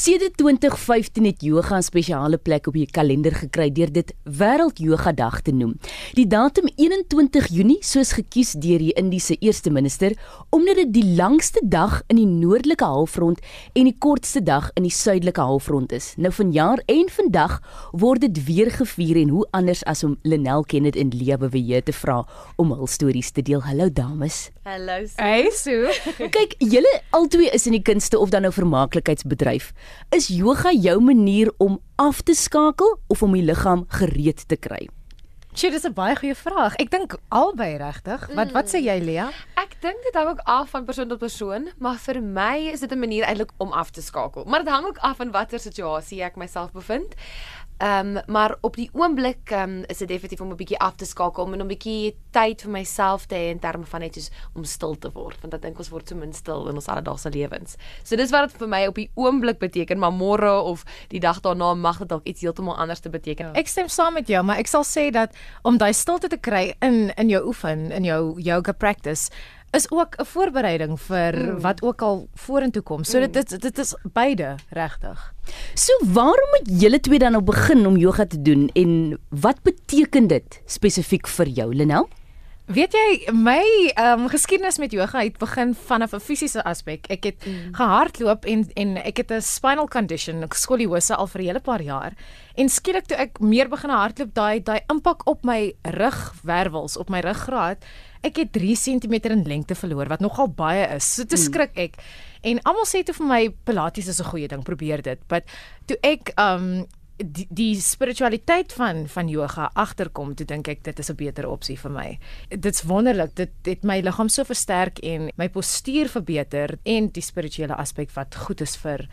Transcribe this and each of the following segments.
Sedert 2015 het yoga 'n spesiale plek op die kalender gekry deur dit Wêreld Yoga Dag te noem. Die datum 21 Junie soos gekies deur die Indiese eerste minister omdat dit die langste dag in die noordelike halfrond en die kortste dag in die suidelike halfrond is. Nou vanjaar en vandag word dit weer gevier en hoe anders as om Lenel Kenneth en Lea Bewe te vra om hul stories te deel. Hallo dames. Hallo. Hey Sue. Kyk, julle albei is in die kunste of dan nou vermaaklikheidsbedryf. Is yoga jou manier om af te skakel of om die liggaam gereed te kry? Sjoe, dis 'n baie goeie vraag. Ek dink albei regtig. Wat wat sê jy, Lea? Ek dink dit hang ook af van persoon tot persoon, maar vir my is dit 'n manier eintlik om af te skakel. Maar dit hang ook af van watter situasie ek myself bevind. Ehm um, maar op die oomblik um, is dit definitief om 'n bietjie af te skakel om 'n bietjie tyd vir myself te hê in terme van net soos om stil te word want ek dink ons word so min stil in ons alledaagse lewens. So dis wat dit vir my op die oomblik beteken, maar môre of die dag daarna mag dit dalk iets heeltemal anders te beteken. Ja. Ek stem saam met jou, maar ek sal sê dat om daai stilte te kry in in jou oefen, in jou yoga practice is ook 'n voorbereiding vir mm. wat ook al vorentoe kom. So dit dit dit is beide regtig. So waarom het julle twee dan nou begin om yoga te doen en wat beteken dit spesifiek vir jou Lenel? Weet jy, my ehm um, geskiedenis met yoga het begin vanaf 'n fisiese aspek. Ek het mm. gehardloop en en ek het 'n spinal condition, skoliose al vir 'n hele paar jaar. En skielik toe ek meer begin hardloop, daai daai impak op my rugwervels, op my ruggraat, ek het 3 cm in lengte verloor wat nogal baie is. So te mm. skrik ek. En almal sê toe vir my pilates is 'n goeie ding, probeer dit. But toe ek um, die, die spiritualiteit van van yoga agterkom, toe dink ek dit is 'n beter opsie vir my. Dit's wonderlik. Dit het my liggaam so versterk en my postuur verbeter en die spirituele aspek wat goed is vir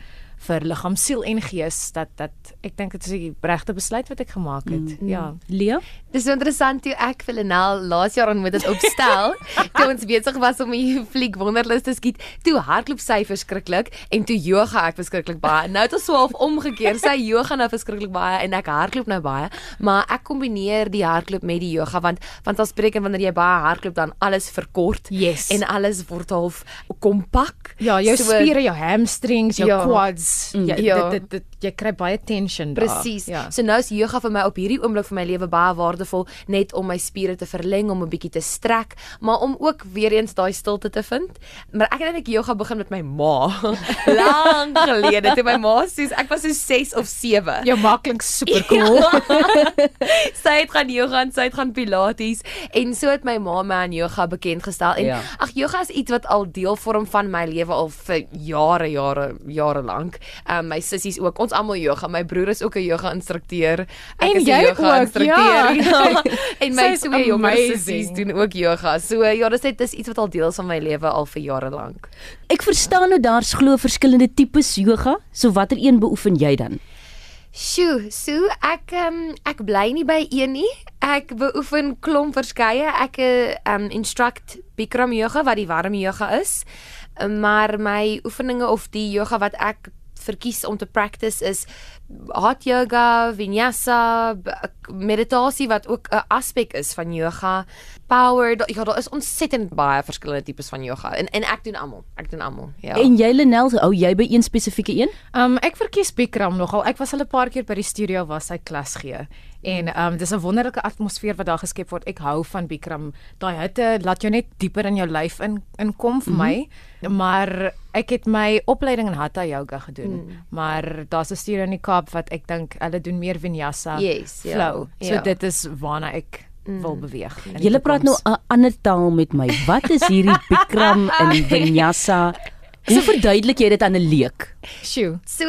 vir liggaam, siel en gees dat dat ek dink dit is die regte besluit wat ek gemaak het. Mm, ja. Leo, dis so interessant toe ek vir Lenel laas jaar ontmoet het opstel. toe ons besig was om die fliek wonderlus te skiet, toe hardloop sy verskriklik en toe yoga ek verskriklik baie. Nou het ons so half omgekeer. Sy yoga nou verskriklik baie en ek hardloop nou baie, maar ek kombineer die hardloop met die yoga want want as spreek en wanneer jy baie hardloop dan alles verkort yes. en alles word half kompak. Ja, jou so, spiere, jou hamstrings, jou ja. quads Mm. Ja, ja. Dit, dit dit jy kry baie tension daar. Presies. Ja. So nou is yoga vir my op hierdie oomblik vir my lewe baie waardevol net om my spiere te verleng, om 'n bietjie te strek, maar om ook weer eens daai stilte te vind. Maar ek het eintlik yoga begin met my ma. Lank gelede, toe my ma sê ek was so 6 of 7. Jou ma klink super cool. Ja. sy het gaan yoga en sy het gaan pilates en so het my ma my aan yoga bekend gestel en ja. ag yoga is iets wat al deel vorm van my lewe al vir jare jare jare lank um, my sissies ook. Ons almal yoga. My broer is ook 'n yoga instrukteur. Ek en is 'n yoga ook, instrukteur. Ja. en my twee jonger sissies doen ook yoga. So ja, dit is dit is iets wat al deel van my lewe al vir jare lank. Ek verstaan nou daar's glo verskillende tipes yoga. So watter een beoefen jy dan? Sjoe, so ek um, ek bly nie by een nie. Ek beoefen klomp verskeie. Ek um instruct Bikram yoga wat die warm yoga is. Maar my oefeninge of die yoga wat ek verkies om te practice is hot yoga, vinyasa, meditasie wat ook 'n aspek is van yoga. Power, ja, daar is ontsettend baie verskillende tipes van yoga en en ek doen almal. Ek doen almal. Ja. En jy Lenel, ou jy by een spesifieke een? Um ek verkies Bikram nogal. Ek was al 'n paar keer by die studio waar sy klas gee. En um dis 'n wonderlike atmosfeer wat daar geskep word. Ek hou van Bikram. Daai hitte laat jou net dieper in jou lyf in inkom vir mm -hmm. my. Maar ek het my opleiding in Hatha yoga gedoen. Mm. Maar daar's 'n studio in die Kaap wat ek dink hulle doen meer vinyasa yes, ja. flow. Ja, so ja. dit is waarna ek mm. wil beweeg. Julle praat nou 'n ander taal met my. Wat is hierdie Bikram en vinyasa? Hoe verduidelik jy dit aan 'n leek? Sjoe. So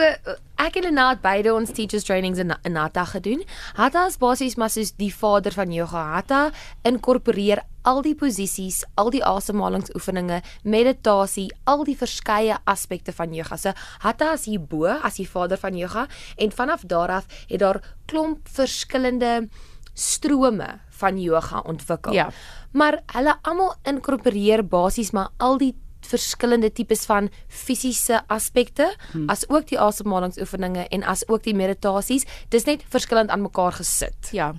ek en Renat beide ons teachers trainings in in Hatha gedoen. Hatha is basies maar soos die vader van yoga. Hatha inkorporeer al die posisies, al die asemhalingsoefeninge, meditasie, al die verskeie aspekte van yoga. So Hatha is hierbo as die vader van yoga en vanaf daar af het daar klomp verskillende strome van yoga ontwikkel. Ja. Maar hulle almal inkorporeer basies maar al die verskillende tipes van fisiese aspekte hmm. as ook die asemhalingsoefeninge en as ook die meditasies dis net verskillend aan mekaar gesit ja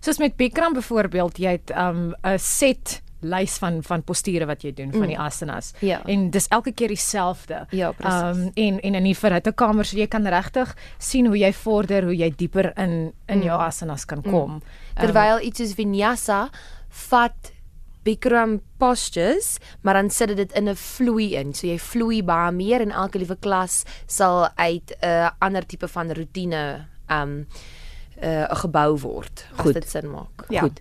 soos met Bikram byvoorbeeld jy het 'n um, set lys van van posture wat jy doen van die asanas. Ja. En dis elke keer dieselfde. Ja, presies. Um en en in die verhitekamer so jy kan regtig sien hoe jy vorder, hoe jy dieper in in jou asanas kan kom. Um, Terwyl iets soos vinyasa vat Bikram postures, maar dan sit dit in 'n vloei in. So jy vloei baie meer en elke liewe klas sal uit 'n uh, ander tipe van rotine um 'n uh, gebou word. As Goed. dit sin maak. Ja. Goed.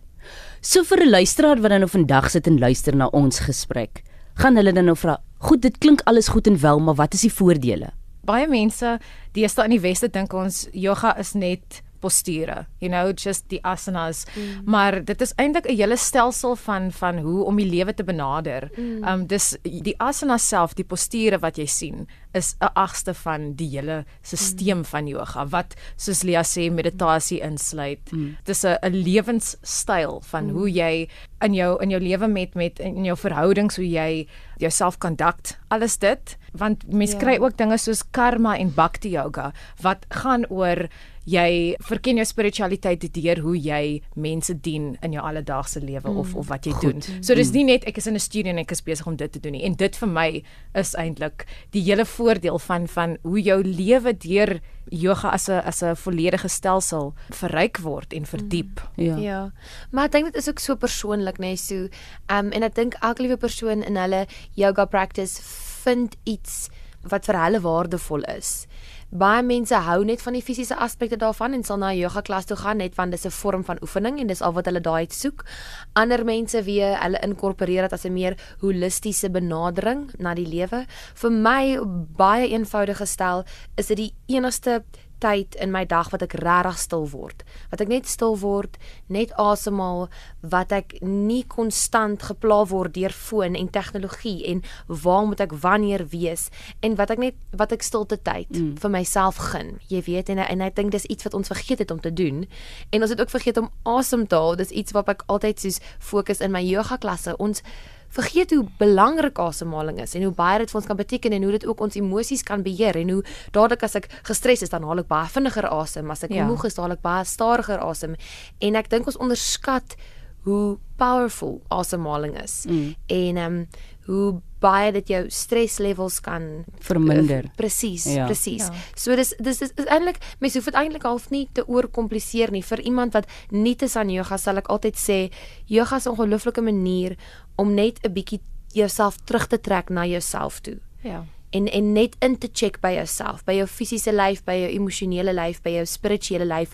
So vir 'n luisteraar wat dan nou vandag sit en luister na ons gesprek, gaan hulle dan nou vra, "Goed, dit klink alles goed en wel, maar wat is die voordele?" baie mense deesdae in die weste dink ons yoga is net posture, you know, just die asanas. Mm. Maar dit is eintlik 'n hele stelsel van van hoe om die lewe te benader. Mm. Um dis die asana self, die posture wat jy sien, is 'n agste van die hele stelsel mm. van yoga wat soos Lia sê meditasie insluit. Mm. Dis 'n 'n lewenstyl van mm. hoe jy in jou in jou lewe met met in jou verhoudings hoe jy jouself conduct, alles dit want mense Ja. kry ook dinge soos karma en bhakti yoga wat gaan oor jy verken jou spiritualiteit deur hoe jy mense dien in jou alledaagse lewe mm. of of wat jy Goed. doen. So dis nie net ek is in 'n studie en ek is besig om dit te doen nie. En dit vir my is eintlik die hele voordeel van van hoe jou lewe deur yoga as 'n as 'n volledige stelsel verryk word en verdiep. Mm. Ja. Ja. Maar ek dink dit is ook so persoonlik, nee, so um en ek dink elke liewe persoon in hulle yoga practice vind iets wat vir hulle waardevol is. Baie mense hou net van die fisiese aspekte daarvan en sal na 'n yoga klas toe gaan net want dis 'n vorm van oefening en dis al wat hulle daai soek. Ander mense weer hulle inkorporeer dit as 'n meer holistiese benadering na die lewe. Vir my baie eenvoudig gestel is dit die enigste tyd in my dag wat ek regtig stil word. Wat ek net stil word, net asemhaal, wat ek nie konstant gepla word deur foon en tegnologie en waar moet ek wanneer wees en wat ek net wat ek stilte tyd mm. vir myself gun. Jy weet en en ek dink dis iets wat ons vergeet het om te doen. En ons het ook vergeet om asem te haal. Dis iets wat ek altyd soos fokus in my yoga klasse. Ons vergeet hoe belangrik asemhaling is en hoe baie dit vir ons kan beteken en hoe dit ook ons emosies kan beheer en hoe dadelik as ek gestres is dan haal ek baie vinniger asem as ek Ja. moeg is haal ek baie stadiger asem en ek dink ons onderskat hoe powerful asemhaling is mm. en ehm um, hoe baie dit jou streslevels kan Verminder. uh, presies Ja. presies Ja. ja. so dis dis is, is eintlik mense hoef dit eintlik half nie te oorkompliseer nie vir iemand wat nie te aan yoga sal ek altyd sê yoga is 'n ongelooflike manier om net 'n bietjie jouself terug te trek na jouself toe Ja. en en net in te check by jouself, by jou fisiese lyf, by jou emosionele lyf, by jou spirituele lyf.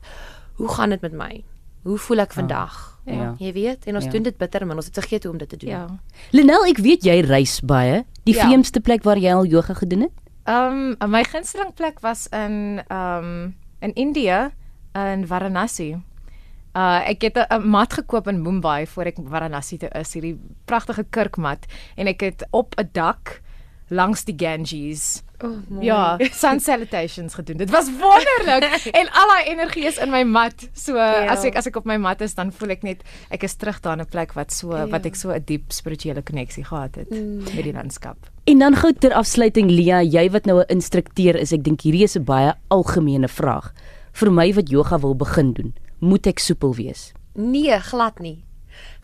Hoe gaan dit met my? Hoe voel ek vandag? Ja. Ja. Jy weet, en ons Ja. ja. doen dit bitter min. Ons het vergeet hoe om dit te doen. Ja. Lenel, ek weet jy reis baie. Die Ja. vreemdste plek waar jy al yoga gedoen het? Ehm um, my gunsteling plek was in ehm um, in Indië in Varanasi. Uh ek het 'n mat gekoop in Mumbai voor ek Varanasi toe is, hierdie pragtige kurkmat en ek het op 'n dak langs die Ganges Oh, mooi. Ja, sun salutations gedoen. Dit was wonderlik en al daai energie is in my mat. So Ja. as ek as ek op my mat is, dan voel ek net ek is terug daar in 'n plek wat so Ja. wat ek so 'n diep spirituele koneksie gehad het Mm. met die landskap. En dan gou ter afsluiting Lia, jy wat nou 'n instrukteur is, ek dink hierdie is 'n baie algemene vraag. Vir my wat yoga wil begin doen, moet ek soepel wees? Nee, glad nie.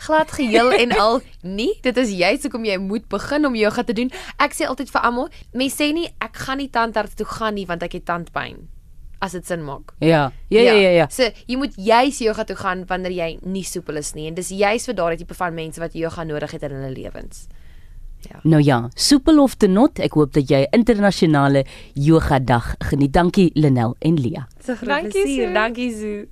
Glad geheel en al nie. Dit is juist hoekom jy moet begin om yoga te doen. Ek sê altyd vir almal, mense sê nie ek gaan nie tandarts toe gaan nie want ek het tandpyn. As dit sin maak. Ja. Ja ja ja ja. So jy moet juis yoga toe gaan wanneer jy nie soepel is nie en dis juis vir daardie tipe van mense wat yoga nodig het in hulle lewens. Nou ja, soepel of te not, ek hoop dat jy internasionale yoga dag geniet. Dankie Lenel en Lia. Dankie, plesier. Sue. Dankie Sue.